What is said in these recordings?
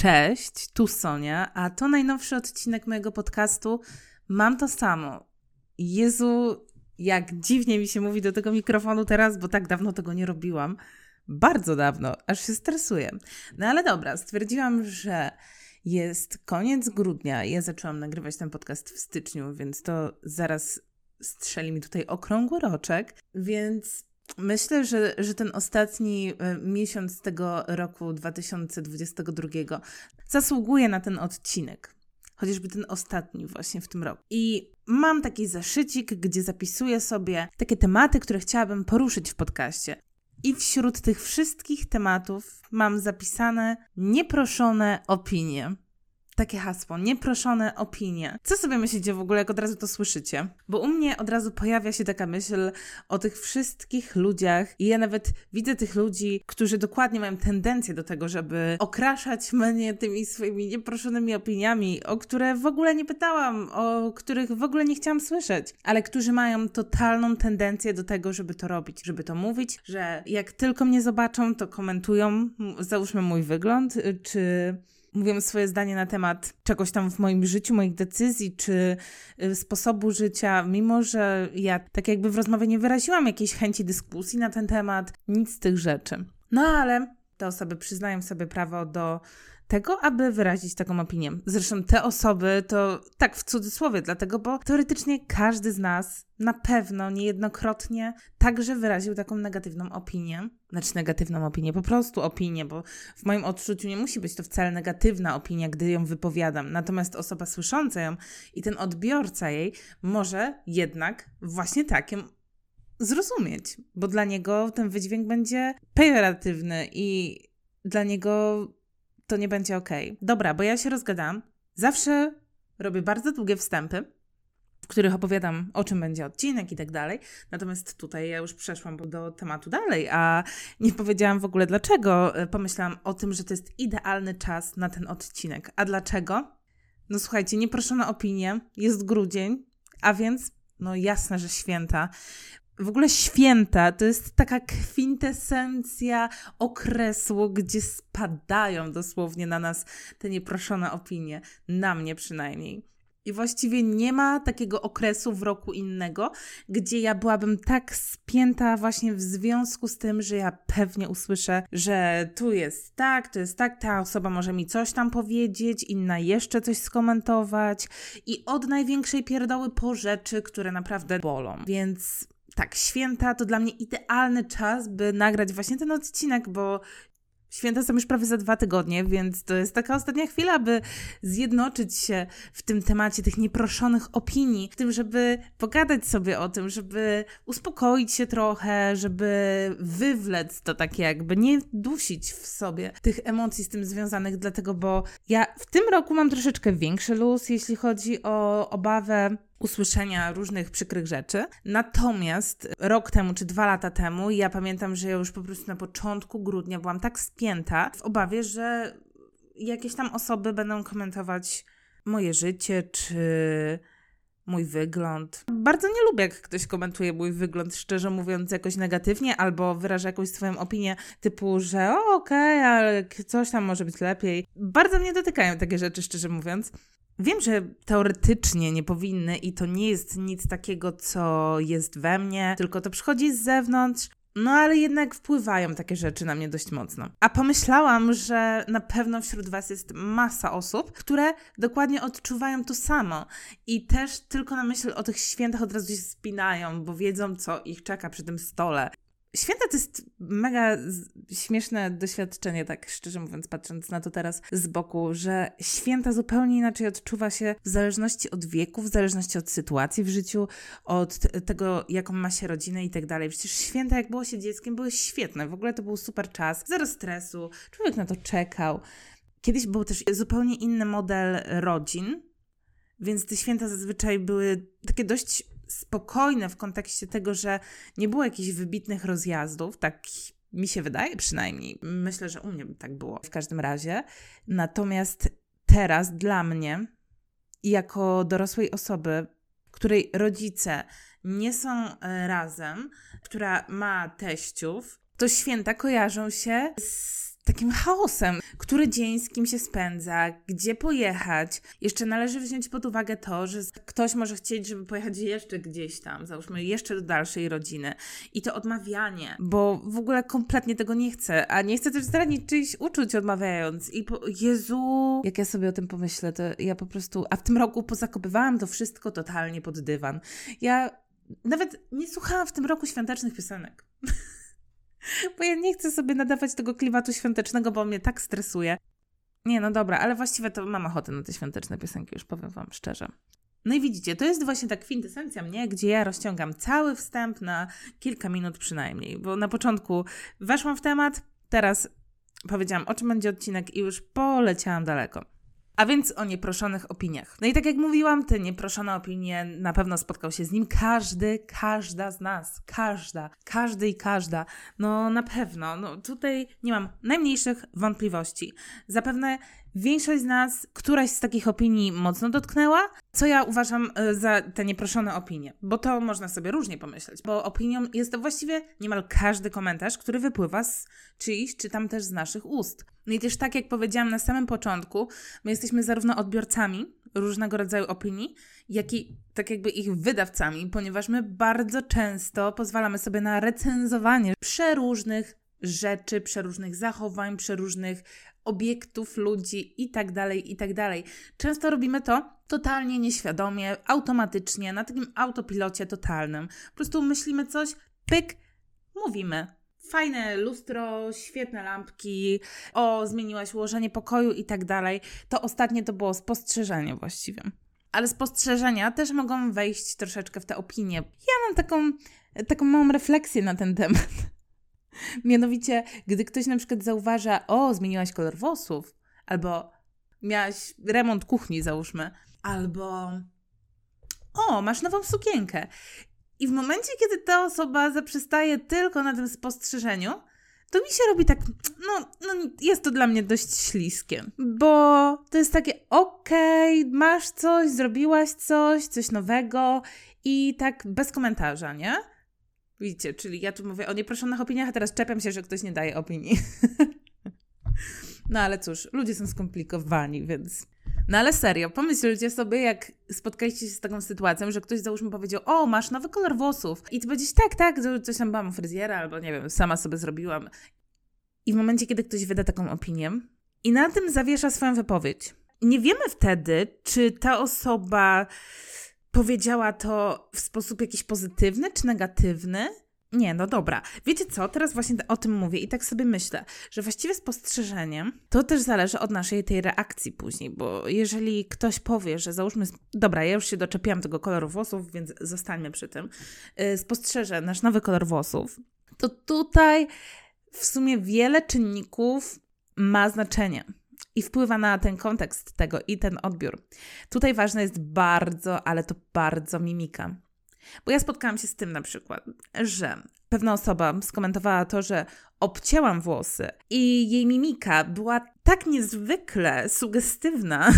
Cześć, tu Sonia, a to najnowszy odcinek mojego podcastu. Mam to samo. Jezu, jak dziwnie mi się mówi do tego mikrofonu teraz, bo tak dawno tego nie robiłam. Bardzo dawno, aż się stresuję. No ale dobra, stwierdziłam, że jest koniec grudnia. Ja zaczęłam nagrywać ten podcast w styczniu, więc to zaraz strzeli mi tutaj okrągły roczek, więc Myślę, że, że ten ostatni e, miesiąc tego roku 2022 zasługuje na ten odcinek. Chociażby ten ostatni właśnie w tym roku. I mam taki zaszycik, gdzie zapisuję sobie takie tematy, które chciałabym poruszyć w podcaście. I wśród tych wszystkich tematów mam zapisane nieproszone opinie takie hasło, nieproszone opinie. Co sobie myślicie w ogóle, jak od razu to słyszycie? Bo u mnie od razu pojawia się taka myśl o tych wszystkich ludziach i ja nawet widzę tych ludzi, którzy dokładnie mają tendencję do tego, żeby okraszać mnie tymi swoimi nieproszonymi opiniami, o które w ogóle nie pytałam, o których w ogóle nie chciałam słyszeć, ale którzy mają totalną tendencję do tego, żeby to robić, żeby to mówić, że jak tylko mnie zobaczą, to komentują, załóżmy mój wygląd, czy mówią swoje zdanie na temat czegoś tam w moim życiu, moich decyzji czy y, sposobu życia, mimo że ja tak jakby w rozmowie nie wyraziłam jakiejś chęci dyskusji na ten temat, nic z tych rzeczy. No ale te osoby przyznają sobie prawo do tego, aby wyrazić taką opinię. Zresztą te osoby to tak w cudzysłowie, dlatego, bo teoretycznie każdy z nas na pewno niejednokrotnie także wyraził taką negatywną opinię. Znaczy negatywną opinię, po prostu opinię, bo w moim odczuciu nie musi być to wcale negatywna opinia, gdy ją wypowiadam. Natomiast osoba słysząca ją i ten odbiorca jej może jednak właśnie takim zrozumieć, bo dla niego ten wydźwięk będzie pejoratywny i dla niego to nie będzie ok. Dobra, bo ja się rozgadam. Zawsze robię bardzo długie wstępy, w których opowiadam, o czym będzie odcinek i tak dalej. Natomiast tutaj ja już przeszłam do tematu dalej, a nie powiedziałam w ogóle dlaczego. Pomyślałam o tym, że to jest idealny czas na ten odcinek. A dlaczego? No słuchajcie, nieproszona opinie, jest grudzień, a więc no jasne, że święta w ogóle święta to jest taka kwintesencja okresu, gdzie spadają dosłownie na nas te nieproszone opinie, na mnie przynajmniej. I właściwie nie ma takiego okresu w roku innego, gdzie ja byłabym tak spięta właśnie w związku z tym, że ja pewnie usłyszę, że tu jest tak, tu jest tak, ta osoba może mi coś tam powiedzieć, inna jeszcze coś skomentować i od największej pierdoły po rzeczy, które naprawdę bolą. Więc tak, święta to dla mnie idealny czas, by nagrać właśnie ten odcinek, bo Święta są już prawie za dwa tygodnie, więc to jest taka ostatnia chwila, by zjednoczyć się w tym temacie tych nieproszonych opinii, w tym, żeby pogadać sobie o tym, żeby uspokoić się trochę, żeby wywlec to takie jakby, nie dusić w sobie tych emocji z tym związanych, dlatego, bo ja w tym roku mam troszeczkę większy luz, jeśli chodzi o obawę usłyszenia różnych przykrych rzeczy. Natomiast rok temu czy dwa lata temu, ja pamiętam, że ja już po prostu na początku grudnia byłam tak spięta w obawie, że jakieś tam osoby będą komentować moje życie czy mój wygląd. Bardzo nie lubię, jak ktoś komentuje mój wygląd, szczerze mówiąc, jakoś negatywnie, albo wyraża jakąś swoją opinię, typu, że okej, okay, ale coś tam może być lepiej. Bardzo mnie dotykają takie rzeczy, szczerze mówiąc. Wiem, że teoretycznie nie powinny i to nie jest nic takiego, co jest we mnie, tylko to przychodzi z zewnątrz. No ale jednak wpływają takie rzeczy na mnie dość mocno. A pomyślałam, że na pewno wśród Was jest masa osób, które dokładnie odczuwają to samo i też tylko na myśl o tych świętach od razu się spinają, bo wiedzą, co ich czeka przy tym stole. Święta to jest mega śmieszne doświadczenie, tak szczerze mówiąc, patrząc na to teraz z boku, że święta zupełnie inaczej odczuwa się w zależności od wieku, w zależności od sytuacji w życiu, od tego, jaką ma się rodzinę i tak dalej. Przecież święta, jak było się dzieckiem, były świetne. W ogóle to był super czas, zero stresu, człowiek na to czekał. Kiedyś był też zupełnie inny model rodzin, więc te święta zazwyczaj były takie dość spokojne w kontekście tego, że nie było jakichś wybitnych rozjazdów, tak mi się wydaje przynajmniej. Myślę, że u mnie tak było w każdym razie. Natomiast teraz dla mnie, jako dorosłej osoby, której rodzice nie są e, razem, która ma teściów, to święta kojarzą się z takim chaosem, który dzień z kim się spędza, gdzie pojechać. Jeszcze należy wziąć pod uwagę to, że ktoś może chcieć, żeby pojechać jeszcze gdzieś tam, załóżmy jeszcze do dalszej rodziny. I to odmawianie, bo w ogóle kompletnie tego nie chcę, a nie chcę też zranić czyichś uczuć odmawiając. I po, Jezu, jak ja sobie o tym pomyślę, to ja po prostu, a w tym roku pozakopywałam to wszystko totalnie pod dywan. Ja nawet nie słuchałam w tym roku świątecznych piosenek. bo ja nie chcę sobie nadawać tego klimatu świątecznego, bo mnie tak stresuje. Nie, no dobra, ale właściwie to mam ochotę na te świąteczne piosenki, już powiem Wam szczerze. No i widzicie, to jest właśnie ta kwintesencja mnie, gdzie ja rozciągam cały wstęp na kilka minut przynajmniej, bo na początku weszłam w temat, teraz powiedziałam o czym będzie odcinek i już poleciałam daleko. A więc o nieproszonych opiniach. No i tak jak mówiłam, te nieproszone opinie na pewno spotkał się z nim każdy, każda z nas. Każda, każdy i każda. No na pewno. No tutaj nie mam najmniejszych wątpliwości. Zapewne Większość z nas któraś z takich opinii mocno dotknęła, co ja uważam e, za te nieproszone opinie, bo to można sobie różnie pomyśleć, bo opinią jest to właściwie niemal każdy komentarz, który wypływa z czyichś, czy tam też z naszych ust. No i też tak jak powiedziałam na samym początku, my jesteśmy zarówno odbiorcami różnego rodzaju opinii, jak i tak jakby ich wydawcami, ponieważ my bardzo często pozwalamy sobie na recenzowanie przeróżnych rzeczy, przeróżnych zachowań, przeróżnych obiektów, ludzi i tak dalej, i tak dalej. Często robimy to totalnie nieświadomie, automatycznie, na takim autopilocie totalnym. Po prostu myślimy coś, pyk, mówimy. Fajne lustro, świetne lampki, o, zmieniłaś ułożenie pokoju i tak dalej. To ostatnie to było spostrzeżenie właściwie. Ale spostrzeżenia też mogą wejść troszeczkę w te opinie. Ja mam taką, taką małą refleksję na ten temat. Mianowicie, gdy ktoś na przykład zauważa, o, zmieniłaś kolor włosów, albo miałaś remont kuchni, załóżmy, albo o, masz nową sukienkę. I w momencie, kiedy ta osoba zaprzestaje tylko na tym spostrzeżeniu, to mi się robi tak, no, no jest to dla mnie dość śliskie, bo to jest takie, okej, okay, masz coś, zrobiłaś coś, coś nowego i tak bez komentarza, nie? Widzicie, czyli ja tu mówię o nieproszonych opiniach, a teraz czepiam się, że ktoś nie daje opinii. no ale cóż, ludzie są skomplikowani, więc... No ale serio, pomyślcie sobie, jak spotkaliście się z taką sytuacją, że ktoś załóżmy powiedział, o, masz nowy kolor włosów. I ty będziesz, tak, tak, coś tam byłam u fryzjera, albo nie wiem, sama sobie zrobiłam. I w momencie, kiedy ktoś wyda taką opinię i na tym zawiesza swoją wypowiedź, nie wiemy wtedy, czy ta osoba powiedziała to w sposób jakiś pozytywny czy negatywny? Nie, no dobra. Wiecie co? Teraz właśnie o tym mówię i tak sobie myślę, że właściwie spostrzeżeniem to też zależy od naszej tej reakcji później, bo jeżeli ktoś powie, że załóżmy, dobra, ja już się doczepiłam tego koloru włosów, więc zostańmy przy tym, yy, spostrzeże nasz nowy kolor włosów, to tutaj w sumie wiele czynników ma znaczenie i wpływa na ten kontekst tego i ten odbiór. Tutaj ważna jest bardzo, ale to bardzo mimika. Bo ja spotkałam się z tym na przykład, że pewna osoba skomentowała to, że obcięłam włosy i jej mimika była tak niezwykle sugestywna.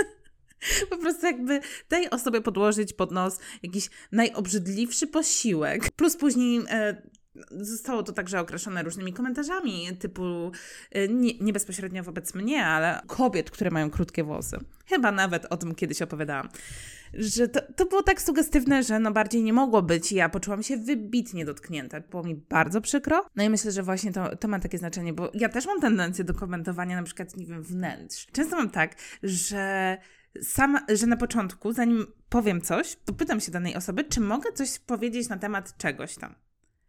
po prostu jakby tej osobie podłożyć pod nos jakiś najobrzydliwszy posiłek. Plus później e, Zostało to także okraszone różnymi komentarzami, typu y, nie, nie, bezpośrednio wobec mnie, ale kobiet, które mają krótkie włosy. Chyba nawet o tym kiedyś opowiadałam. Że to, to było tak sugestywne, że no bardziej nie mogło być ja poczułam się wybitnie dotknięta. Było mi bardzo przykro. No i myślę, że właśnie to, to ma takie znaczenie, bo ja też mam tendencję do komentowania na przykład, nie wiem, wnętrz. Często mam tak, że sama, że na początku, zanim powiem coś, to pytam się danej osoby, czy mogę coś powiedzieć na temat czegoś tam.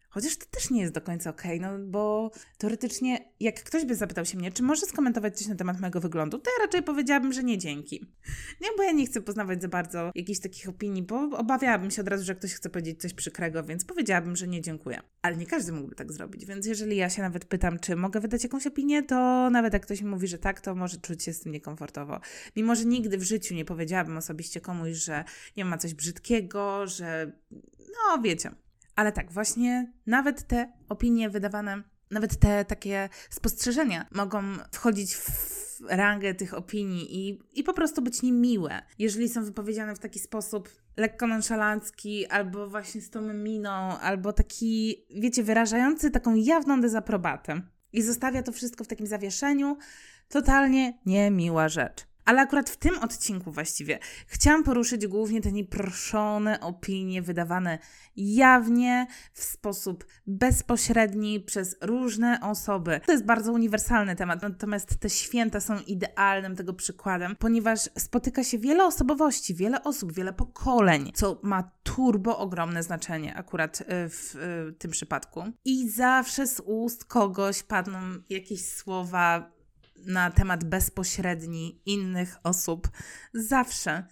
Chociaż to też nie jest do końca okej, okay, no bo teoretycznie, jak ktoś by zapytał się mnie, czy może skomentować coś na temat mojego wyglądu, to ja raczej powiedziałabym, że nie dzięki. Nie, bo ja nie chcę poznawać za bardzo jakichś takich opinii, bo obawiałabym się od razu, że ktoś chce powiedzieć coś przykrego, więc powiedziałabym, że nie dziękuję. Ale nie każdy mógłby tak zrobić, więc jeżeli ja się nawet pytam, czy mogę wydać jakąś opinię, to nawet jak ktoś mi mówi, że tak, to może czuć się z tym niekomfortowo. Mimo, że nigdy w życiu nie powiedziałabym osobiście komuś, że nie ma coś brzydkiego, że no wiecie, ale tak, właśnie nawet te opinie wydawane, nawet te takie spostrzeżenia mogą wchodzić w rangę tych opinii i, i po prostu być niemiłe, jeżeli są wypowiedziane w taki sposób lekko nonszalancki, albo właśnie z tą miną, albo taki, wiecie, wyrażający taką jawną dezaprobatę. i zostawia to wszystko w takim zawieszeniu. Totalnie niemiła rzecz. Ale akurat w tym odcinku właściwie chciałam poruszyć głównie te nieproszone opinie wydawane jawnie, w sposób bezpośredni przez różne osoby. To jest bardzo uniwersalny temat, natomiast te święta są idealnym tego przykładem, ponieważ spotyka się wiele osobowości, wiele osób, wiele pokoleń, co ma turbo ogromne znaczenie akurat e, w, w tym przypadku. I zawsze z ust kogoś padną jakieś słowa na temat bezpośredni innych osób. Zawsze.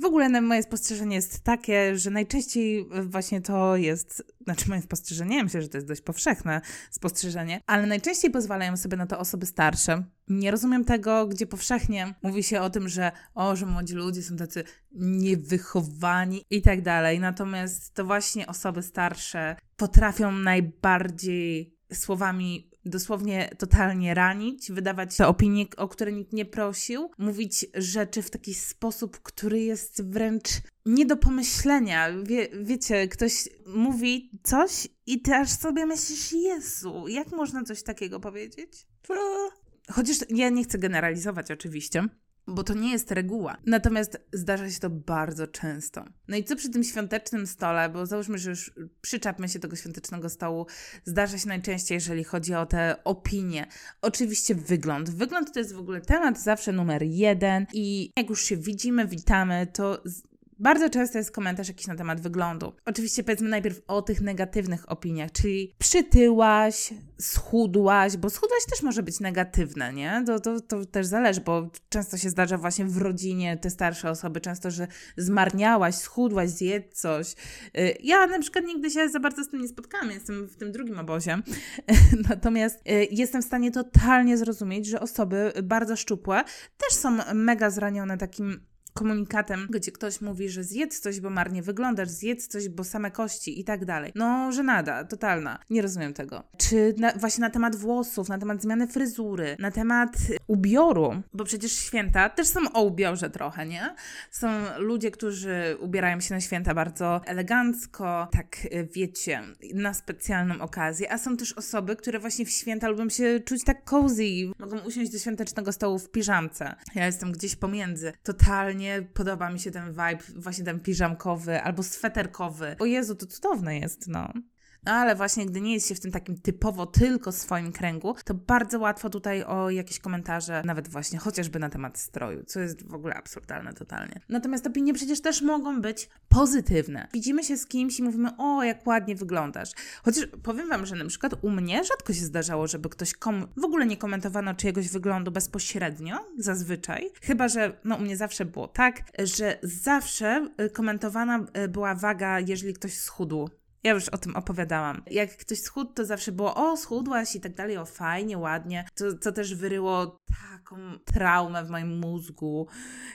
W ogóle moje spostrzeżenie jest takie, że najczęściej właśnie to jest, znaczy moje spostrzeżenie, myślę, że to jest dość powszechne spostrzeżenie, ale najczęściej pozwalają sobie na to osoby starsze. Nie rozumiem tego, gdzie powszechnie mówi się o tym, że o, że młodzi ludzie są tacy niewychowani i tak dalej. Natomiast to właśnie osoby starsze potrafią najbardziej słowami dosłownie totalnie ranić, wydawać te opinie, o które nikt nie prosił, mówić rzeczy w taki sposób, który jest wręcz nie do pomyślenia. Wie, wiecie, ktoś mówi coś i ty aż sobie myślisz, Jezu, jak można coś takiego powiedzieć? Chociaż ja nie chcę generalizować oczywiście, bo to nie jest reguła. Natomiast zdarza się to bardzo często. No i co przy tym świątecznym stole, bo załóżmy, że już przyczapmy się tego świątecznego stołu, zdarza się najczęściej, jeżeli chodzi o te opinie. Oczywiście wygląd. Wygląd to jest w ogóle temat zawsze numer jeden i jak już się widzimy, witamy, to bardzo często jest komentarz jakiś na temat wyglądu. Oczywiście powiedzmy najpierw o tych negatywnych opiniach, czyli przytyłaś, schudłaś, bo schudłaś też może być negatywne, nie? To, to, to też zależy, bo często się zdarza właśnie w rodzinie, te starsze osoby, często, że zmarniałaś, schudłaś, zjedz coś. Y, ja na przykład nigdy się za bardzo z tym nie spotkałam, jestem w tym drugim obozie. Natomiast y, jestem w stanie totalnie zrozumieć, że osoby bardzo szczupłe też są mega zranione takim komunikatem, gdzie ktoś mówi, że zjedz coś, bo marnie wyglądasz, zjedz coś, bo same kości i tak dalej. No, że nada, totalna. Nie rozumiem tego. Czy na, właśnie na temat włosów, na temat zmiany fryzury, na temat ubioru, bo przecież święta też są o ubiorze trochę, nie? Są ludzie, którzy ubierają się na święta bardzo elegancko, tak wiecie, na specjalną okazję, a są też osoby, które właśnie w święta lubią się czuć tak cozy, mogą usiąść do świątecznego stołu w piżamce. Ja jestem gdzieś pomiędzy. Totalnie podoba mi się ten vibe, właśnie ten piżamkowy albo sweterkowy. O Jezu, to cudowne jest, no. No ale właśnie, gdy nie jest się w tym takim typowo tylko swoim kręgu, to bardzo łatwo tutaj o jakieś komentarze, nawet właśnie chociażby na temat stroju, co jest w ogóle absurdalne totalnie. Natomiast opinie przecież też mogą być pozytywne. Widzimy się z kimś i mówimy, o, jak ładnie wyglądasz. Chociaż powiem Wam, że na przykład u mnie rzadko się zdarzało, żeby ktoś kom w ogóle nie komentowano czyjegoś wyglądu bezpośrednio, zazwyczaj. Chyba, że no u mnie zawsze było tak, że zawsze y, komentowana y, była waga, jeżeli ktoś schudł ja już o tym opowiadałam. Jak ktoś schudł, to zawsze było o, schudłaś i tak dalej, o fajnie, ładnie. To, to też wyryło taką traumę w moim mózgu.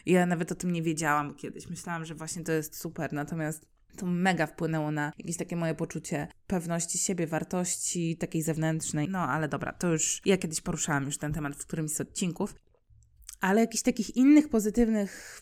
Ja nawet o tym nie wiedziałam kiedyś. Myślałam, że właśnie to jest super, natomiast to mega wpłynęło na jakieś takie moje poczucie pewności siebie, wartości takiej zewnętrznej. No ale dobra, to już ja kiedyś poruszałam już ten temat w którymś z odcinków. Ale jakichś takich innych pozytywnych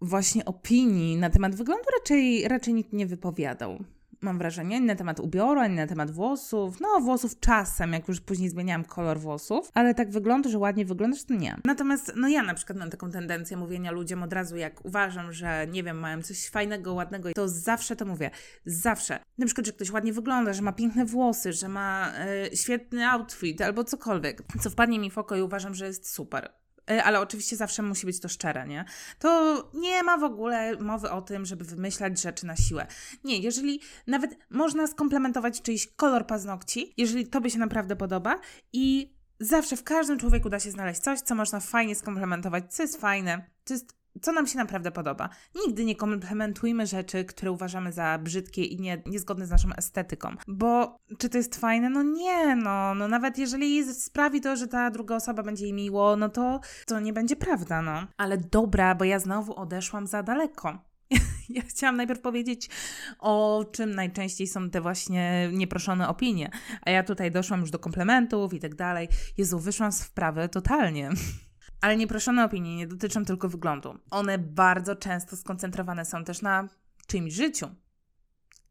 właśnie opinii na temat wyglądu raczej, raczej nikt nie wypowiadał mam wrażenie, ani na temat ubioru, ani na temat włosów. No, włosów czasem, jak już później zmieniałam kolor włosów, ale tak wygląda, że ładnie wyglądasz, to nie. Natomiast, no ja na przykład mam taką tendencję mówienia ludziom od razu, jak uważam, że nie wiem, mają coś fajnego, ładnego, to zawsze to mówię. Zawsze. Na przykład, że ktoś ładnie wygląda, że ma piękne włosy, że ma y, świetny outfit albo cokolwiek, co wpadnie mi w oko i uważam, że jest super. E, ale oczywiście zawsze musi być to szczere, nie? To nie ma w ogóle mowy o tym, żeby wymyślać rzeczy na siłę. Nie, jeżeli nawet można skomplementować czyjś kolor paznokci, jeżeli tobie się naprawdę podoba i zawsze w każdym człowieku da się znaleźć coś, co można fajnie skomplementować, co jest fajne, co jest co nam się naprawdę podoba. Nigdy nie komplementujmy rzeczy, które uważamy za brzydkie i nie, niezgodne z naszą estetyką. Bo czy to jest fajne? No nie, no, no nawet jeżeli sprawi to, że ta druga osoba będzie jej miło, no to to nie będzie prawda, no. Ale dobra, bo ja znowu odeszłam za daleko. Ja chciałam najpierw powiedzieć, o czym najczęściej są te właśnie nieproszone opinie, a ja tutaj doszłam już do komplementów i tak dalej. Jezu, wyszłam z wprawy totalnie. Ale nieproszone opinie nie dotyczą tylko wyglądu. One bardzo często skoncentrowane są też na czyimś życiu.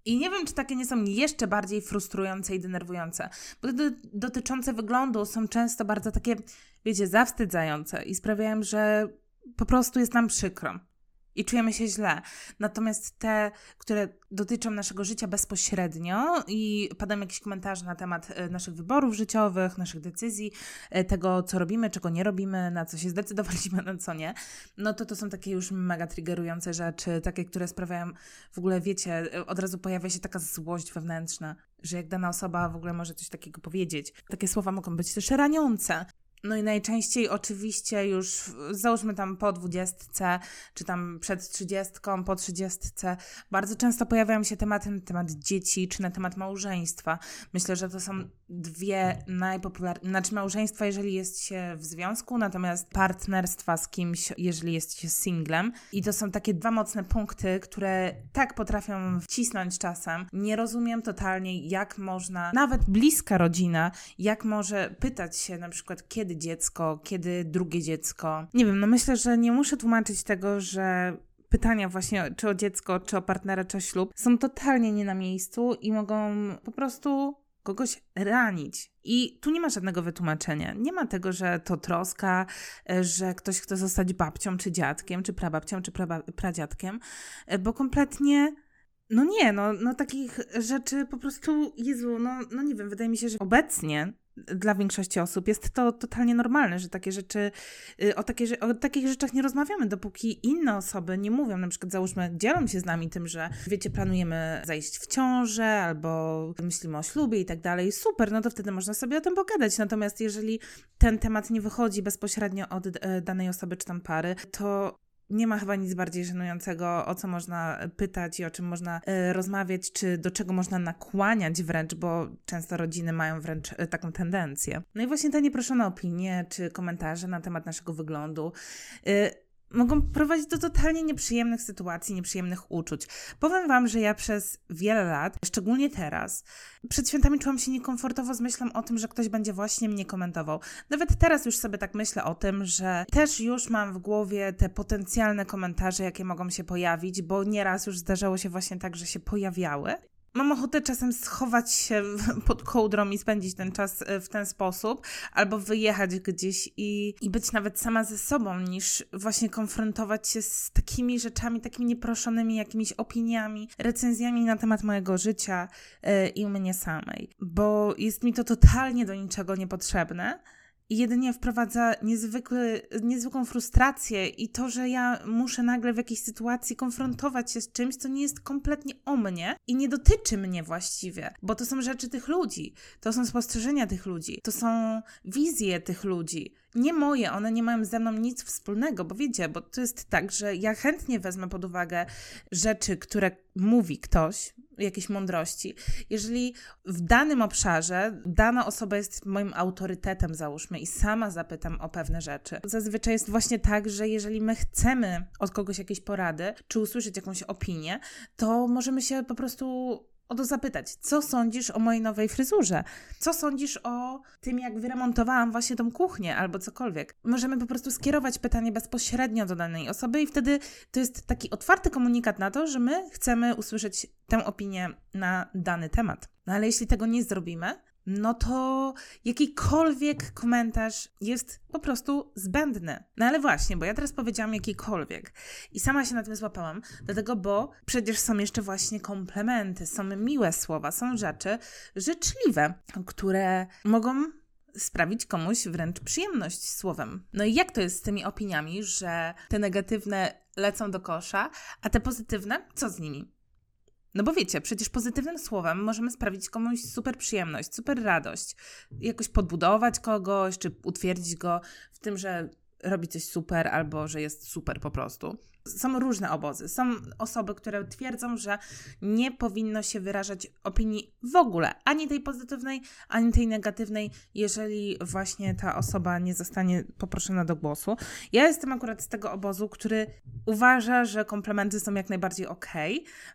I nie wiem, czy takie nie są jeszcze bardziej frustrujące i denerwujące, bo te dotyczące wyglądu są często bardzo takie, wiecie, zawstydzające i sprawiają, że po prostu jest nam przykro i czujemy się źle. Natomiast te, które dotyczą naszego życia bezpośrednio i padają jakieś komentarze na temat e, naszych wyborów życiowych, naszych decyzji, e, tego, co robimy, czego nie robimy, na co się zdecydowaliśmy, na co nie, no to to są takie już mega triggerujące rzeczy, takie, które sprawiają w ogóle, wiecie, e, od razu pojawia się taka złość wewnętrzna, że jak dana osoba w ogóle może coś takiego powiedzieć. Takie słowa mogą być też raniące. No i najczęściej oczywiście już załóżmy tam po dwudziestce, czy tam przed trzydziestką, po trzydziestce, bardzo często pojawiają się tematy na temat dzieci, czy na temat małżeństwa. Myślę, że to są dwie najpopularniejsze, znaczy małżeństwa, jeżeli jest się w związku, natomiast partnerstwa z kimś, jeżeli jest się singlem. I to są takie dwa mocne punkty, które tak potrafią wcisnąć czasem. Nie rozumiem totalnie, jak można, nawet bliska rodzina, jak może pytać się na przykład, kiedy kiedy dziecko, kiedy drugie dziecko. Nie wiem, no myślę, że nie muszę tłumaczyć tego, że pytania właśnie czy o dziecko, czy o partnera, czy o ślub są totalnie nie na miejscu i mogą po prostu kogoś ranić. I tu nie ma żadnego wytłumaczenia. Nie ma tego, że to troska, że ktoś chce zostać babcią, czy dziadkiem, czy prababcią, czy pra, pradziadkiem, bo kompletnie. No nie, no, no takich rzeczy po prostu, Jezu, no, no nie wiem, wydaje mi się, że obecnie dla większości osób jest to totalnie normalne, że takie rzeczy, y, o, takie, o takich rzeczach nie rozmawiamy, dopóki inne osoby nie mówią, na przykład załóżmy, dzielą się z nami tym, że wiecie, planujemy zajść w ciążę albo myślimy o ślubie i tak dalej, super, no to wtedy można sobie o tym pogadać. Natomiast jeżeli ten temat nie wychodzi bezpośrednio od e, danej osoby czy tam pary, to nie ma chyba nic bardziej żenującego, o co można pytać i o czym można y, rozmawiać, czy do czego można nakłaniać wręcz, bo często rodziny mają wręcz y, taką tendencję. No i właśnie te nieproszone opinie czy komentarze na temat naszego wyglądu. Mogą prowadzić do totalnie nieprzyjemnych sytuacji, nieprzyjemnych uczuć. Powiem Wam, że ja przez wiele lat, szczególnie teraz, przed świętami czułam się niekomfortowo z myślą o tym, że ktoś będzie właśnie mnie komentował. Nawet teraz już sobie tak myślę o tym, że też już mam w głowie te potencjalne komentarze, jakie mogą się pojawić, bo nieraz już zdarzało się właśnie tak, że się pojawiały mam ochotę czasem schować się pod kołdrą i spędzić ten czas e, w ten sposób, albo wyjechać gdzieś i, i być nawet sama ze sobą, niż właśnie konfrontować się z takimi rzeczami, takimi nieproszonymi jakimiś opiniami, recenzjami na temat mojego życia yy, i mnie samej. Bo jest mi to totalnie do niczego niepotrzebne i jedynie wprowadza niezwykły, niezwykłą frustrację i to, że ja muszę nagle w jakiejś sytuacji konfrontować się z czymś, co nie jest kompletnie o mnie i nie dotyczy mnie właściwie, bo to są rzeczy tych ludzi, to są spostrzeżenia tych ludzi, to są wizje tych ludzi. Nie moje, one nie mają ze mną nic wspólnego, bo wiecie, bo to jest tak, że ja chętnie wezmę pod uwagę rzeczy, które mówi ktoś, jakiejś mądrości. Jeżeli w danym obszarze dana osoba jest moim autorytetem, załóżmy, i sama zapytam o pewne rzeczy, zazwyczaj jest właśnie tak, że jeżeli my chcemy od kogoś jakieś porady, czy usłyszeć jakąś opinię, to możemy się po prostu o to zapytać, co sądzisz o mojej nowej fryzurze? Co sądzisz o tym, jak wyremontowałam właśnie tą kuchnię albo cokolwiek? Możemy po prostu skierować pytanie bezpośrednio do danej osoby i wtedy to jest taki otwarty komunikat na to, że my chcemy usłyszeć tę opinię na dany temat. No ale jeśli tego nie zrobimy, no to jakikolwiek komentarz jest po prostu zbędny. No ale właśnie, bo ja teraz powiedziałam jakikolwiek i sama się na tym złapałam, dlatego, bo przecież są jeszcze właśnie komplementy, są miłe słowa, są rzeczy życzliwe, które mogą sprawić komuś wręcz przyjemność słowem. No i jak to jest z tymi opiniami, że te negatywne lecą do kosza, a te pozytywne, co z nimi? No bo wiecie, przecież pozytywnym słowem możemy sprawić komuś super przyjemność, super radość, jakoś podbudować kogoś, czy utwierdzić go w tym, że robi coś super albo że jest super po prostu. Są różne obozy. Są osoby, które twierdzą, że nie powinno się wyrażać opinii w ogóle, ani tej pozytywnej, ani tej negatywnej, jeżeli właśnie ta osoba nie zostanie poproszona do głosu. Ja jestem akurat z tego obozu, który uważa, że komplementy są jak najbardziej ok.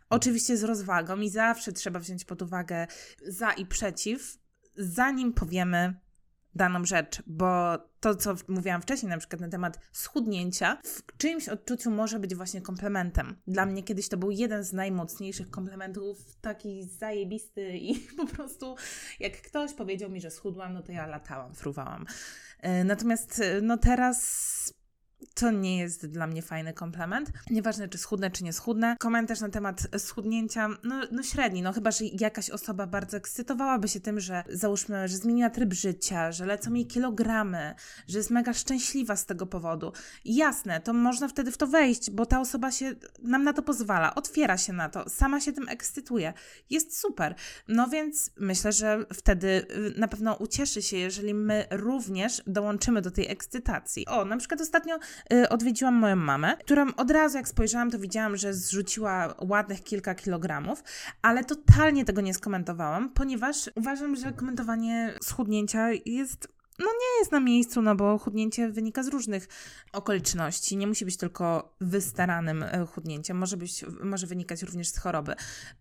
Oczywiście z rozwagą i zawsze trzeba wziąć pod uwagę za i przeciw, zanim powiemy daną rzecz, bo to, co mówiłam wcześniej, na przykład na temat schudnięcia, w czyimś odczuciu może być właśnie komplementem. Dla mnie kiedyś to był jeden z najmocniejszych komplementów, taki zajebisty i po prostu jak ktoś powiedział mi, że schudłam, no to ja latałam, fruwałam. E, natomiast e, no teraz to nie jest dla mnie fajny komplement. Nieważne, czy schudnę, czy nie schudnę. Komentarz na temat schudnięcia, no, no średni, no chyba, że jakaś osoba bardzo ekscytowałaby się tym, że załóżmy, że zmieniła tryb życia, że lecą jej kilogramy, że jest mega szczęśliwa z tego powodu. Jasne, to można wtedy w to wejść, bo ta osoba się nam na to pozwala, otwiera się na to, sama się tym ekscytuje. Jest super. No więc myślę, że wtedy y, na pewno ucieszy się, jeżeli my również dołączymy do tej ekscytacji. O, na przykład ostatnio odwiedziłam moją mamę, którą od razu jak spojrzałam, to widziałam, że zrzuciła ładnych kilka kilogramów, ale totalnie tego nie skomentowałam, ponieważ uważam, że komentowanie schudnięcia jest no nie jest na miejscu, no bo chudnięcie wynika z różnych okoliczności. Nie musi być tylko wystaranym e, chudnięciem, może, być, może wynikać również z choroby.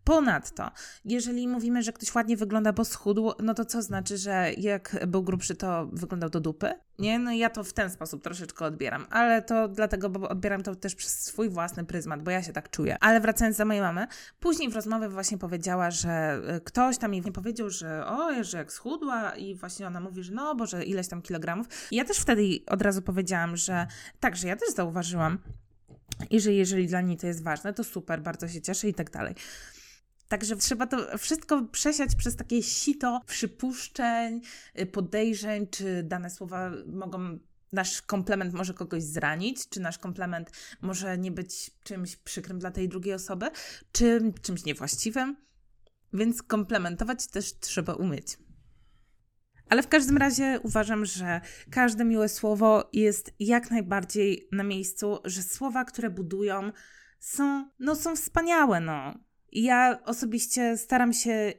Ponadto, jeżeli mówimy, że ktoś ładnie wygląda, bo schudł, no to co znaczy, że jak był grubszy, to wyglądał do dupy? Nie, no ja to w ten sposób troszeczkę odbieram, ale to dlatego, bo odbieram to też przez swój własny pryzmat, bo ja się tak czuję. Ale wracając do mojej mamy, później w rozmowie właśnie powiedziała, że e, ktoś tam jej powiedział, że o, że jak schudła i właśnie ona mówi, że no, bo że ileś tam kilogramów. I ja też wtedy od razu powiedziałam, że tak, że ja też zauważyłam i że jeżeli dla niej to jest ważne, to super, bardzo się cieszę i tak dalej. Także trzeba to wszystko przesiać przez takie sito przypuszczeń, y, podejrzeń, czy dane słowa mogą nasz komplement może kogoś zranić, czy nasz komplement może nie być czymś przykrym dla tej drugiej osoby, czy czymś niewłaściwym. Więc komplementować też trzeba umieć. Ale w każdym razie uważam, że każde miłe słowo jest jak najbardziej na miejscu, że słowa, które budują, są, no, są wspaniałe, no. Ja osobiście staram się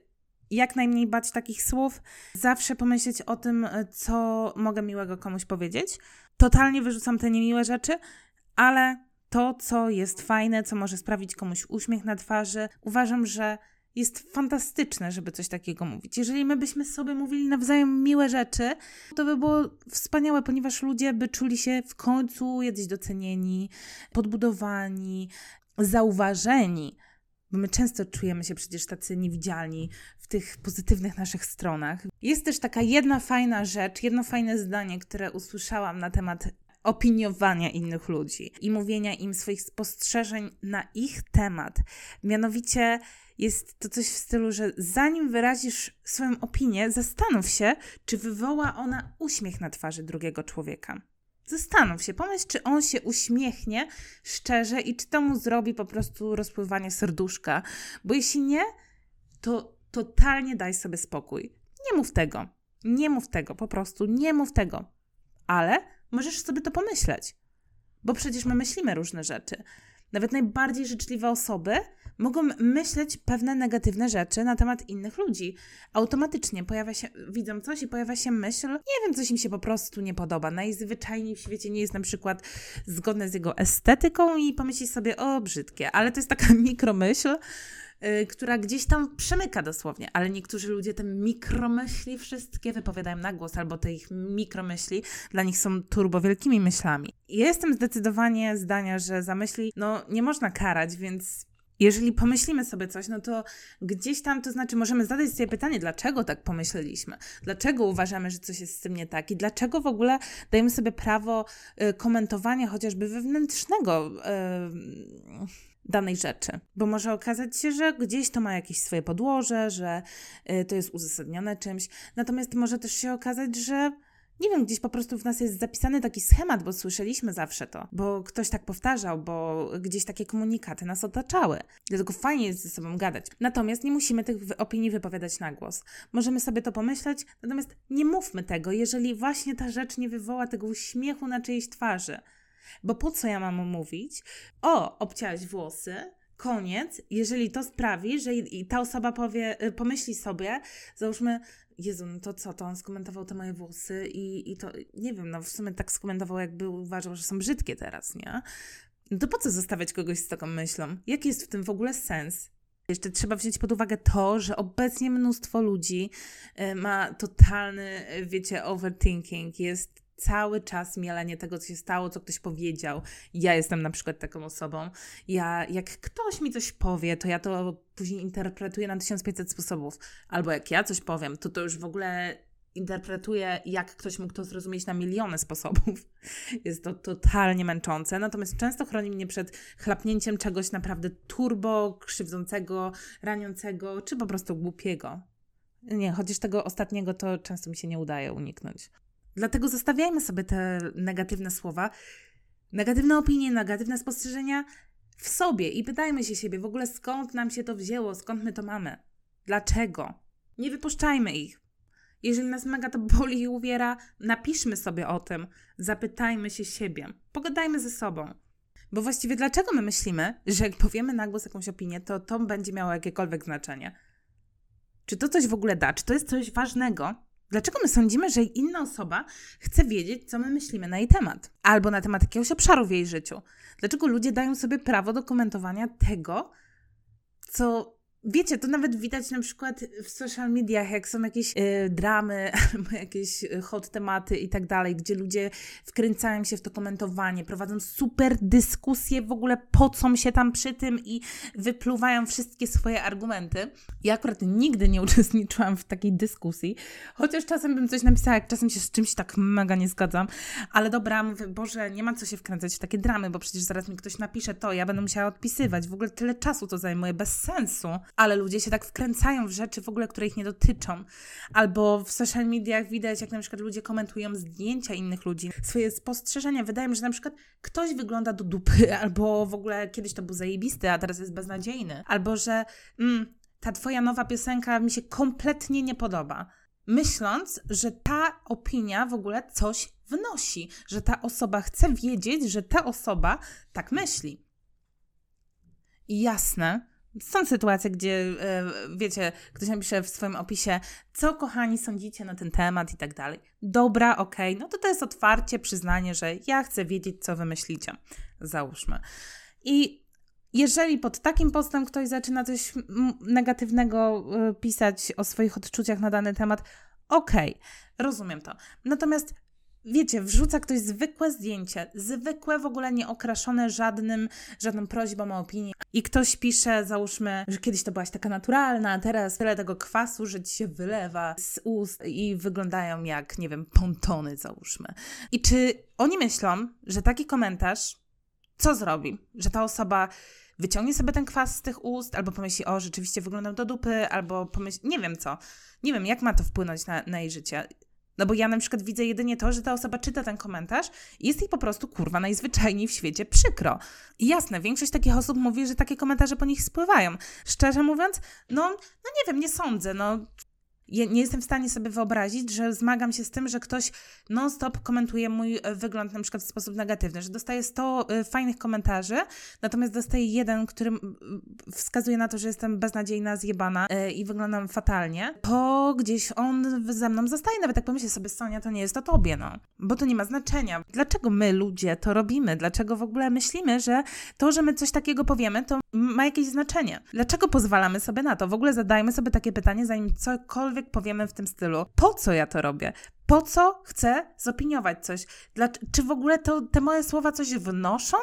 jak najmniej bać takich słów, zawsze pomyśleć o tym, co mogę miłego komuś powiedzieć. Totalnie wyrzucam te niemiłe rzeczy, ale to, co jest fajne, co może sprawić komuś uśmiech na twarzy, uważam, że jest fantastyczne, żeby coś takiego mówić. Jeżeli my byśmy sobie mówili nawzajem miłe rzeczy, to by było wspaniałe, ponieważ ludzie by czuli się w końcu jacyś docenieni, podbudowani, zauważeni. Bo my często czujemy się przecież tacy niewidzialni w tych pozytywnych naszych stronach. Jest też taka jedna fajna rzecz, jedno fajne zdanie, które usłyszałam na temat opiniowania innych ludzi i mówienia im swoich spostrzeżeń na ich temat. Mianowicie jest to coś w stylu, że zanim wyrazisz swoją opinię, zastanów się, czy wywoła ona uśmiech na twarzy drugiego człowieka. Zastanów się, pomyśl, czy on się uśmiechnie szczerze i czy to mu zrobi po prostu rozpływanie serduszka. Bo jeśli nie, to totalnie daj sobie spokój. Nie mów tego. Nie mów tego, po prostu nie mów tego. Ale możesz sobie to pomyśleć. Bo przecież my myślimy różne rzeczy. Nawet najbardziej życzliwe osoby mogą myśleć pewne negatywne rzeczy na temat innych ludzi. Automatycznie pojawia się, widzą coś i pojawia się myśl, nie wiem, coś im się po prostu nie podoba. Najzwyczajniej w świecie nie jest na przykład zgodne z jego estetyką i pomyśli sobie, o brzydkie, ale to jest taka mikromyśl, która gdzieś tam przemyka dosłownie, ale niektórzy ludzie te mikromyśli wszystkie wypowiadają na głos, albo te ich mikromyśli dla nich są turbo wielkimi myślami. Jestem zdecydowanie zdania, że za myśli no, nie można karać, więc jeżeli pomyślimy sobie coś, no to gdzieś tam, to znaczy możemy zadać sobie pytanie, dlaczego tak pomyśleliśmy, dlaczego uważamy, że coś jest z tym nie tak i dlaczego w ogóle dajemy sobie prawo y, komentowania chociażby wewnętrznego y, danej rzeczy. Bo może okazać się, że gdzieś to ma jakieś swoje podłoże, że y, to jest uzasadnione czymś. Natomiast może też się okazać, że nie wiem, gdzieś po prostu w nas jest zapisany taki schemat, bo słyszeliśmy zawsze to, bo ktoś tak powtarzał, bo gdzieś takie komunikaty nas otaczały. Dlatego fajnie jest ze sobą gadać. Natomiast nie musimy tych opinii wypowiadać na głos. Możemy sobie to pomyśleć, natomiast nie mówmy tego, jeżeli właśnie ta rzecz nie wywoła tego uśmiechu na czyjejś twarzy. Bo po co ja mam mówić? O, obcięłaś włosy, koniec, jeżeli to sprawi, że i ta osoba powie, y, pomyśli sobie, załóżmy, Jezu, no to co, to on skomentował te moje włosy i, i to, nie wiem, no w sumie tak skomentował, jakby uważał, że są brzydkie teraz, nie? No to po co zostawiać kogoś z taką myślą? Jaki jest w tym w ogóle sens? Jeszcze trzeba wziąć pod uwagę to, że obecnie mnóstwo ludzi e, ma totalny, e, wiecie, overthinking. Jest cały czas mielenie tego, co się stało, co ktoś powiedział. Ja jestem na przykład taką osobą. Ja, jak ktoś mi coś powie, to ja to później interpretuję na 1500 sposobów. Albo jak ja coś powiem, to to już w ogóle interpretuję, jak ktoś mógł to zrozumieć na miliony sposobów. Jest to totalnie męczące, natomiast często chroni mnie przed chlapnięciem czegoś naprawdę turbo, krzywdzącego, raniącego, czy po prostu głupiego. Nie, chociaż tego ostatniego to często mi się nie udaje uniknąć. Dlatego zostawiajmy sobie te negatywne słowa, negatywne opinie, negatywne spostrzeżenia w sobie i pytajmy się siebie w ogóle skąd nam się to wzięło, skąd my to mamy, dlaczego. Nie wypuszczajmy ich. Jeżeli nas mega to boli i uwiera, napiszmy sobie o tym, zapytajmy się siebie, pogadajmy ze sobą. Bo właściwie dlaczego my myślimy, że jak powiemy na głos jakąś opinię, to to będzie miało jakiekolwiek znaczenie? Czy to coś w ogóle da? Czy to jest coś ważnego? Dlaczego my sądzimy, że inna osoba chce wiedzieć, co my myślimy na jej temat? Albo na temat jakiegoś obszaru w jej życiu? Dlaczego ludzie dają sobie prawo do komentowania tego, co Wiecie, to nawet widać na przykład w social mediach, jak są jakieś y, dramy albo jakieś e, hot tematy i tak dalej, gdzie ludzie wkręcają się w to komentowanie, prowadzą super dyskusje w ogóle pocą się tam przy tym i wypluwają wszystkie swoje argumenty. Ja akurat nigdy nie uczestniczyłam w takiej dyskusji, chociaż czasem bym coś napisała, jak czasem się z czymś tak mega nie zgadzam, ale dobra, mówię, Boże, nie ma co się wkręcać w takie dramy, bo przecież zaraz mi ktoś napisze to, ja będę musiała odpisywać, w ogóle tyle czasu to zajmuje, bez sensu ale ludzie się tak wkręcają w rzeczy w ogóle, które ich nie dotyczą. Albo w social mediach widać, jak na przykład ludzie komentują zdjęcia innych ludzi, swoje spostrzeżenia. Wydaje mi się, że na przykład ktoś wygląda do dupy, albo w ogóle kiedyś to był zajebisty, a teraz jest beznadziejny. Albo, że mm, ta twoja nowa piosenka mi się kompletnie nie podoba. Myśląc, że ta opinia w ogóle coś wnosi, że ta osoba chce wiedzieć, że ta osoba tak myśli. I jasne, są sytuacje, gdzie, e, wiecie, ktoś napisze w swoim opisie, co kochani sądzicie na ten temat i tak dalej. Dobra, okej, okay. no to to jest otwarcie, przyznanie, że ja chcę wiedzieć, co wy myślicie. Załóżmy. I jeżeli pod takim postem ktoś zaczyna coś negatywnego e, pisać o swoich odczuciach na dany temat, okej, okay, rozumiem to. Natomiast wiecie, wrzuca ktoś zwykłe zdjęcie, zwykłe, w ogóle nie okraszone żadnym, żadną prośbą o opinię. I ktoś pisze, załóżmy, że kiedyś to byłaś taka naturalna, a teraz tyle tego kwasu, że ci się wylewa z ust i wyglądają jak, nie wiem, pontony, załóżmy. I czy oni myślą, że taki komentarz co zrobi? Że ta osoba wyciągnie sobie ten kwas z tych ust, albo pomyśli, o, rzeczywiście wyglądam do dupy, albo pomyśli, nie wiem co. Nie wiem, jak ma to wpłynąć na, na jej życie. No bo ja na przykład widzę jedynie to, że ta osoba czyta ten komentarz i jest jej po prostu kurwa najzwyczajniej w świecie przykro. I jasne, większość takich osób mówi, że takie komentarze po nich spływają. Szczerze mówiąc, no, no nie wiem, nie sądzę. No, ja nie jestem w stanie sobie wyobrazić, że zmagam się z tym, że ktoś non-stop komentuje mój e, wygląd na przykład w sposób negatywny, że dostaję 100 e, fajnych komentarzy, natomiast dostaję jeden, który wskazuje na to, że jestem beznadziejna, zjebana e, i wyglądam fatalnie, to gdzieś on ze mną zostaje. Nawet jak pomyślę sobie, Sonia, to nie jest o tobie, no. Bo to nie ma znaczenia. Dlaczego my, ludzie, to robimy? Dlaczego w ogóle myślimy, że to, że my coś takiego powiemy, to ma jakieś znaczenie? Dlaczego pozwalamy sobie na to? W ogóle zadajmy sobie takie pytanie, zanim cokolwiek powiemy w tym stylu. Po co ja to robię? Po co chcę zopiniować coś? Dla, czy w ogóle to, te moje słowa coś wnoszą?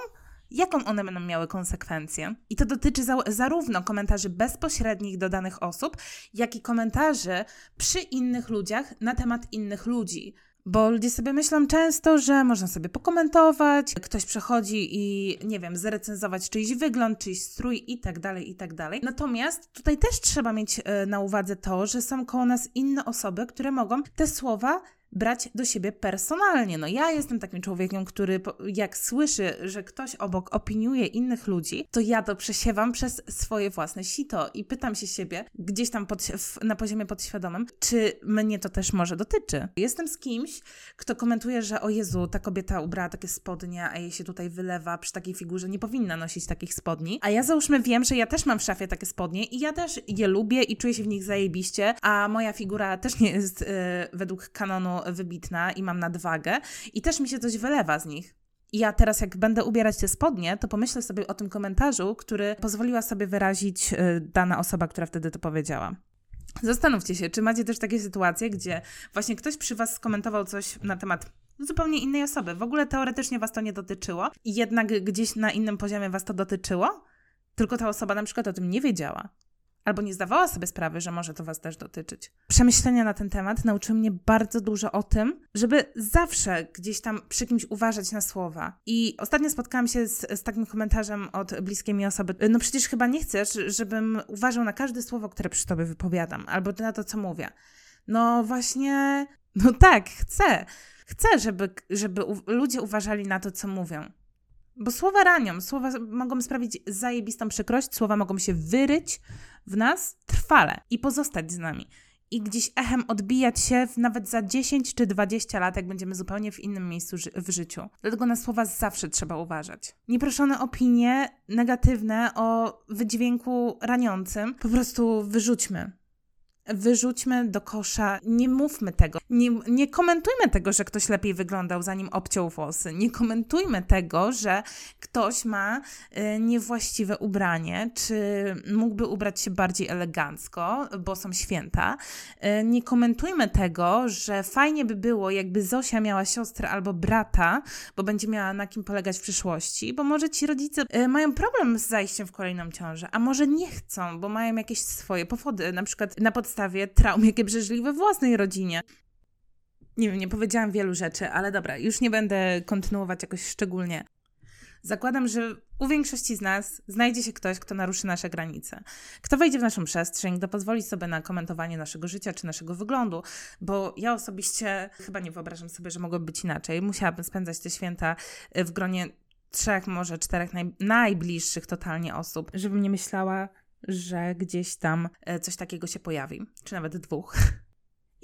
Jaką one będą miały konsekwencje? I to dotyczy za, zarówno komentarzy bezpośrednich do danych osób, jak i komentarzy przy innych ludziach na temat innych ludzi. Bo ludzie sobie myślą często, że można sobie pokomentować, ktoś przechodzi i nie wiem, zrecenzować czyjś wygląd, czyjś strój i tak dalej, i tak dalej. Natomiast tutaj też trzeba mieć e, na uwadze to, że są koło nas inne osoby, które mogą te słowa brać do siebie personalnie. No ja jestem takim człowiekiem, który jak słyszy, że ktoś obok opiniuje innych ludzi, to ja to przesiewam przez swoje własne sito i pytam się siebie gdzieś tam pod, na poziomie podświadomym, czy mnie to też może dotyczy. Jestem z kimś, kto komentuje, że o Jezu, ta kobieta ubrała takie spodnie, a jej się tutaj wylewa przy takiej figurze, nie powinna nosić takich spodni. A ja załóżmy wiem, że ja też mam w szafie takie spodnie i ja też je lubię i czuję się w nich zajebiście, a moja figura też nie jest yy, według kanonu wybitna i mam nadwagę i też mi się coś wylewa z nich. I ja teraz, jak będę ubierać te spodnie, to pomyślę sobie o tym komentarzu, który pozwoliła sobie wyrazić y, dana osoba, która wtedy to powiedziała. Zastanówcie się, czy macie też takie sytuacje, gdzie właśnie ktoś przy Was skomentował coś na temat zupełnie innej osoby. W ogóle teoretycznie Was to nie dotyczyło, i jednak gdzieś na innym poziomie Was to dotyczyło, tylko ta osoba na przykład o tym nie wiedziała albo nie zdawała sobie sprawy, że może to Was też dotyczyć. Przemyślenia na ten temat nauczyły mnie bardzo dużo o tym, żeby zawsze gdzieś tam przy kimś uważać na słowa. I ostatnio spotkałam się z, z takim komentarzem od bliskiej mi osoby. No przecież chyba nie chcesz, żebym uważał na każde słowo, które przy Tobie wypowiadam, albo na to, co mówię. No właśnie, no tak, chcę. Chcę, żeby, żeby ludzie uważali na to, co mówią. Bo słowa ranią, słowa mogą sprawić zajebistą przykrość, słowa mogą się wyryć w nas trwale i pozostać z nami. I gdzieś echem odbijać się nawet za 10 czy 20 lat, jak będziemy zupełnie w innym miejscu ży w życiu. Dlatego na słowa zawsze trzeba uważać. Nieproszone opinie negatywne o wydźwięku raniącym po prostu wyrzućmy wyrzućmy do kosza, nie mówmy tego, nie, nie komentujmy tego, że ktoś lepiej wyglądał zanim obciął włosy, nie komentujmy tego, że ktoś ma y, niewłaściwe ubranie, czy mógłby ubrać się bardziej elegancko, bo są święta. Y, nie komentujmy tego, że fajnie by było, jakby Zosia miała siostrę albo brata, bo będzie miała na kim polegać w przyszłości, bo może ci rodzice y, mają problem z zajściem w kolejną ciążę, a może nie chcą, bo mają jakieś swoje powody, na przykład na podstawie podstawie traum, jakie przeżyli we własnej rodzinie. Nie wiem, nie powiedziałam wielu rzeczy, ale dobra, już nie będę kontynuować jakoś szczególnie. Zakładam, że u większości z nas znajdzie się ktoś, kto naruszy nasze granice. Kto wejdzie w naszą przestrzeń, kto pozwoli sobie na komentowanie naszego życia czy naszego wyglądu, bo ja osobiście chyba nie wyobrażam sobie, że mogłoby być inaczej. Musiałabym spędzać te święta w gronie trzech, może czterech naj, najbliższych totalnie osób, żebym nie myślała, że gdzieś tam e, coś takiego się pojawi, czy nawet dwóch.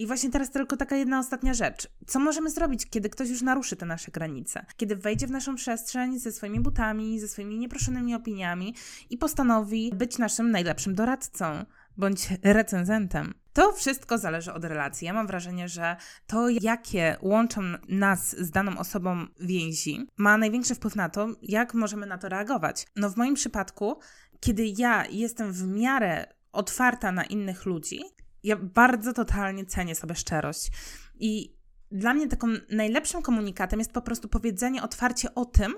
I właśnie teraz tylko taka jedna ostatnia rzecz. Co możemy zrobić, kiedy ktoś już naruszy te nasze granice? Kiedy wejdzie w naszą przestrzeń ze swoimi butami, ze swoimi nieproszonymi opiniami i postanowi być naszym najlepszym doradcą bądź recenzentem? To wszystko zależy od relacji. Ja mam wrażenie, że to, jakie łączą nas z daną osobą więzi, ma największy wpływ na to, jak możemy na to reagować. No, w moim przypadku kiedy ja jestem w miarę otwarta na innych ludzi, ja bardzo totalnie cenię sobie szczerość. I dla mnie taką najlepszym komunikatem jest po prostu powiedzenie otwarcie o tym,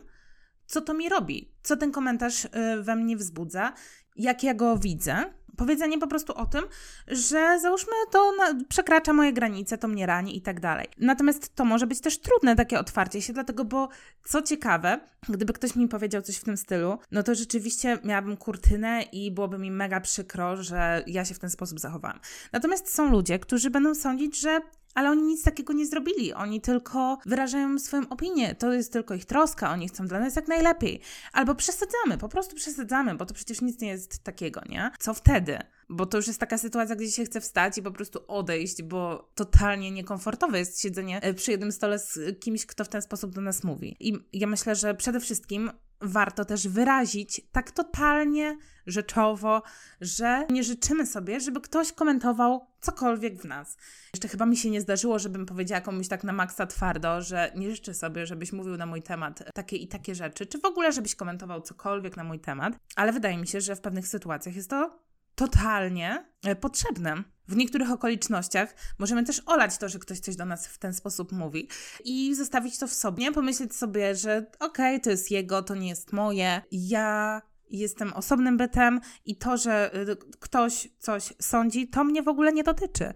co to mi robi, co ten komentarz y, we mnie wzbudza, jak ja go widzę, Powiedzenie po prostu o tym, że załóżmy to na, przekracza moje granice, to mnie rani i tak dalej. Natomiast to może być też trudne takie otwarcie się, dlatego, bo co ciekawe, gdyby ktoś mi powiedział coś w tym stylu, no to rzeczywiście miałabym kurtynę i byłoby mi mega przykro, że ja się w ten sposób zachowałam. Natomiast są ludzie, którzy będą sądzić, że ale oni nic takiego nie zrobili. Oni tylko wyrażają swoją opinię. To jest tylko ich troska. Oni chcą dla nas jak najlepiej. Albo przesadzamy, po prostu przesadzamy, bo to przecież nic nie jest takiego, nie? Co wtedy? Bo to już jest taka sytuacja, gdzie się chce wstać i po prostu odejść, bo totalnie niekomfortowe jest siedzenie e, przy jednym stole z kimś, kto w ten sposób do nas mówi. I ja myślę, że przede wszystkim warto też wyrazić tak totalnie rzeczowo, że nie życzymy sobie, żeby ktoś komentował cokolwiek w nas. Jeszcze chyba mi się nie zdarzyło, żebym powiedziała komuś tak na maksa twardo, że nie życzę sobie, żebyś mówił na mój temat takie i takie rzeczy, czy w ogóle, żebyś komentował cokolwiek na mój temat, ale wydaje mi się, że w pewnych sytuacjach jest to totalnie e, potrzebne. W niektórych okolicznościach możemy też olać to, że ktoś coś do nas w ten sposób mówi i zostawić to w sobie, pomyśleć sobie, że okej, okay, to jest jego, to nie jest moje. Ja jestem osobnym bytem i to, że y, ktoś coś sądzi, to mnie w ogóle nie dotyczy.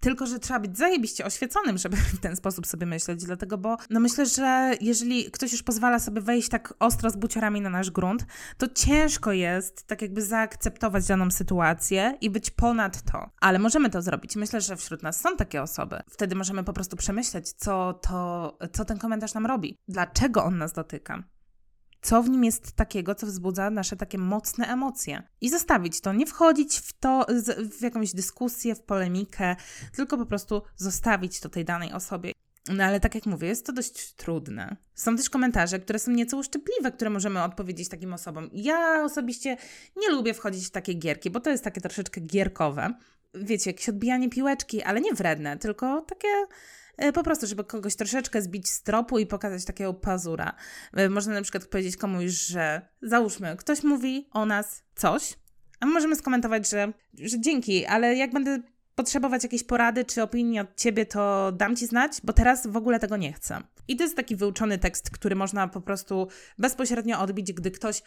Tylko, że trzeba być zajebiście oświeconym, żeby w ten sposób sobie myśleć, dlatego, bo no myślę, że jeżeli ktoś już pozwala sobie wejść tak ostro z buciorami na nasz grunt, to ciężko jest tak jakby zaakceptować daną sytuację i być ponad to. Ale możemy to zrobić. Myślę, że wśród nas są takie osoby. Wtedy możemy po prostu przemyśleć, co to, co ten komentarz nam robi. Dlaczego on nas dotyka co w nim jest takiego, co wzbudza nasze takie mocne emocje. I zostawić to, nie wchodzić w to, w jakąś dyskusję, w polemikę, tylko po prostu zostawić to tej danej osobie. No ale tak jak mówię, jest to dość trudne. Są też komentarze, które są nieco uszczypliwe, które możemy odpowiedzieć takim osobom. Ja osobiście nie lubię wchodzić w takie gierki, bo to jest takie troszeczkę gierkowe. Wiecie, jakieś odbijanie piłeczki, ale nie wredne, tylko takie po prostu, żeby kogoś troszeczkę zbić z tropu i pokazać takiego pazura. E, można na przykład powiedzieć komuś, że załóżmy, ktoś mówi o nas coś, a my możemy skomentować, że, że dzięki, ale jak będę potrzebować jakiejś porady czy opinii od ciebie, to dam ci znać, bo teraz w ogóle tego nie chcę. I to jest taki wyuczony tekst, który można po prostu bezpośrednio odbić, gdy ktoś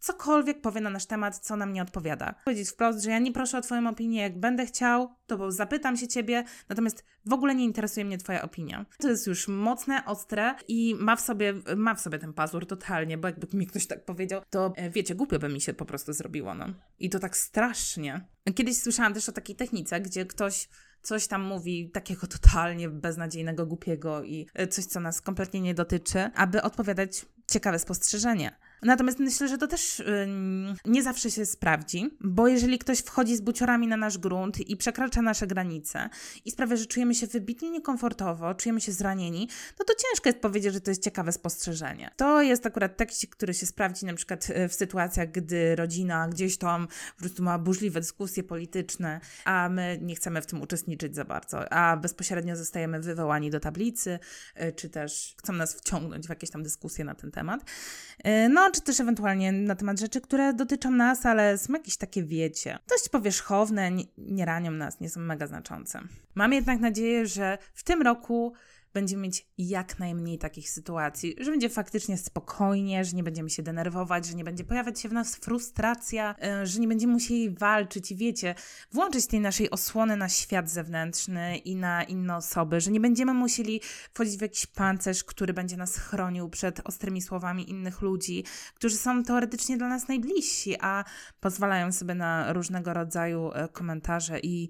cokolwiek powie na nasz temat, co nam nie odpowiada. Powiedzieć wprost, że ja nie proszę o Twoją opinię, jak będę chciał, to zapytam się Ciebie, natomiast w ogóle nie interesuje mnie Twoja opinia. To jest już mocne, ostre i ma w sobie, ma w sobie ten pazur totalnie, bo jakby mi ktoś tak powiedział, to e, wiecie, głupio by mi się po prostu zrobiło, no. I to tak strasznie. Kiedyś słyszałam też o takiej technice, gdzie ktoś coś tam mówi takiego totalnie beznadziejnego, głupiego i e, coś, co nas kompletnie nie dotyczy, aby odpowiadać ciekawe spostrzeżenie. Natomiast myślę, że to też yy, nie zawsze się sprawdzi, bo jeżeli ktoś wchodzi z buciorami na nasz grunt i przekracza nasze granice i sprawia, że czujemy się wybitnie niekomfortowo, czujemy się zranieni, no to ciężko jest powiedzieć, że to jest ciekawe spostrzeżenie. To jest akurat tekst, który się sprawdzi na przykład y, w sytuacjach, gdy rodzina gdzieś tam po prostu ma burzliwe dyskusje polityczne, a my nie chcemy w tym uczestniczyć za bardzo, a bezpośrednio zostajemy wywołani do tablicy, y, czy też chcą nas wciągnąć w jakieś tam dyskusje na ten temat. Y, no, czy też ewentualnie na temat rzeczy, które dotyczą nas, ale są jakieś takie, wiecie, dość powierzchowne, nie, nie ranią nas, nie są mega znaczące. Mam jednak nadzieję, że w tym roku będziemy mieć jak najmniej takich sytuacji, że będzie faktycznie spokojnie, że nie będziemy się denerwować, że nie będzie pojawiać się w nas frustracja, e, że nie będziemy musieli walczyć i wiecie, włączyć tej naszej osłony na świat zewnętrzny i na inne osoby, że nie będziemy musieli wchodzić w jakiś pancerz, który będzie nas chronił przed ostrymi słowami innych ludzi, którzy są teoretycznie dla nas najbliżsi, a pozwalają sobie na różnego rodzaju e, komentarze i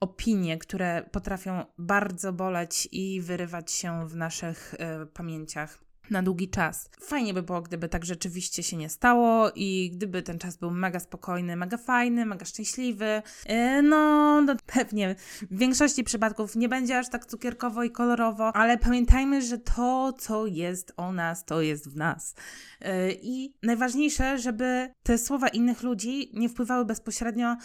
opinie, które potrafią bardzo boleć i wyrywać się w naszych y, pamięciach na długi czas. Fajnie by było, gdyby tak rzeczywiście się nie stało i gdyby ten czas był mega spokojny, mega fajny, mega szczęśliwy. Yy, no, no, pewnie w większości przypadków nie będzie aż tak cukierkowo i kolorowo, ale pamiętajmy, że to, co jest o nas, to jest w nas. Yy, I najważniejsze, żeby te słowa innych ludzi nie wpływały bezpośrednio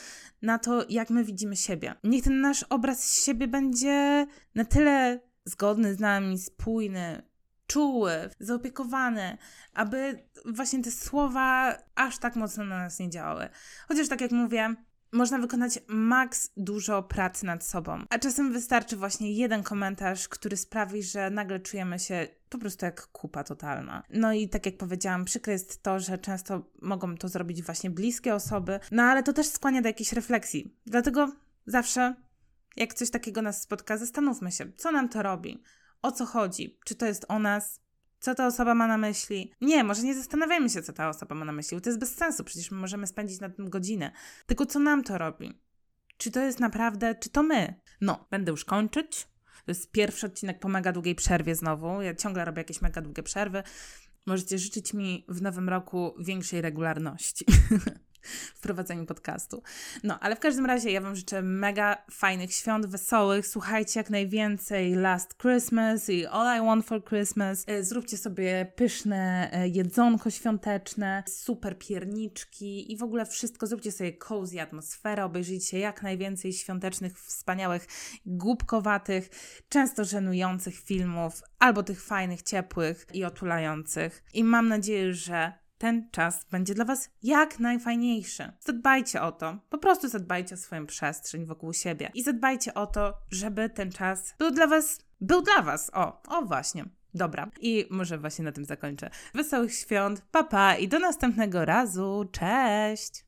na to, jak my widzimy siebie. Niech ten nasz obraz siebie będzie na tyle zgodny z nami, spójny, czuły, zaopiekowany, aby właśnie te słowa aż tak mocno na nas nie działały. Chociaż tak jak mówię, można wykonać maks dużo pracy nad sobą, a czasem wystarczy właśnie jeden komentarz, który sprawi, że nagle czujemy się po prostu jak kupa totalna. No i tak jak powiedziałam, przykre jest to, że często mogą to zrobić właśnie bliskie osoby, no ale to też skłania do jakiejś refleksji. Dlatego zawsze, jak coś takiego nas spotka, zastanówmy się, co nam to robi o co chodzi, czy to jest o nas, co ta osoba ma na myśli. Nie, może nie zastanawiajmy się, co ta osoba ma na myśli, to jest bez sensu, przecież my możemy spędzić na tym godzinę. Tylko co nam to robi? Czy to jest naprawdę, czy to my? No, będę już kończyć. To jest pierwszy odcinek po mega długiej przerwie znowu. Ja ciągle robię jakieś mega długie przerwy. Możecie życzyć mi w nowym roku większej regularności. w prowadzeniu podcastu. No, ale w każdym razie ja Wam życzę mega fajnych świąt, wesołych. Słuchajcie jak najwięcej Last Christmas i All I Want for Christmas. E, zróbcie sobie pyszne e, jedzonko świąteczne, super pierniczki i w ogóle wszystko. Zróbcie sobie cozy atmosferę, obejrzyjcie jak najwięcej świątecznych, wspaniałych, głupkowatych, często żenujących filmów, albo tych fajnych, ciepłych i otulających. I mam nadzieję, że ten czas będzie dla Was jak najfajniejszy. Zadbajcie o to, po prostu zadbajcie o swoją przestrzeń wokół siebie i zadbajcie o to, żeby ten czas był dla Was, był dla Was. O, o właśnie. Dobra, i może właśnie na tym zakończę. Wesołych świąt, papa pa, i do następnego razu. Cześć!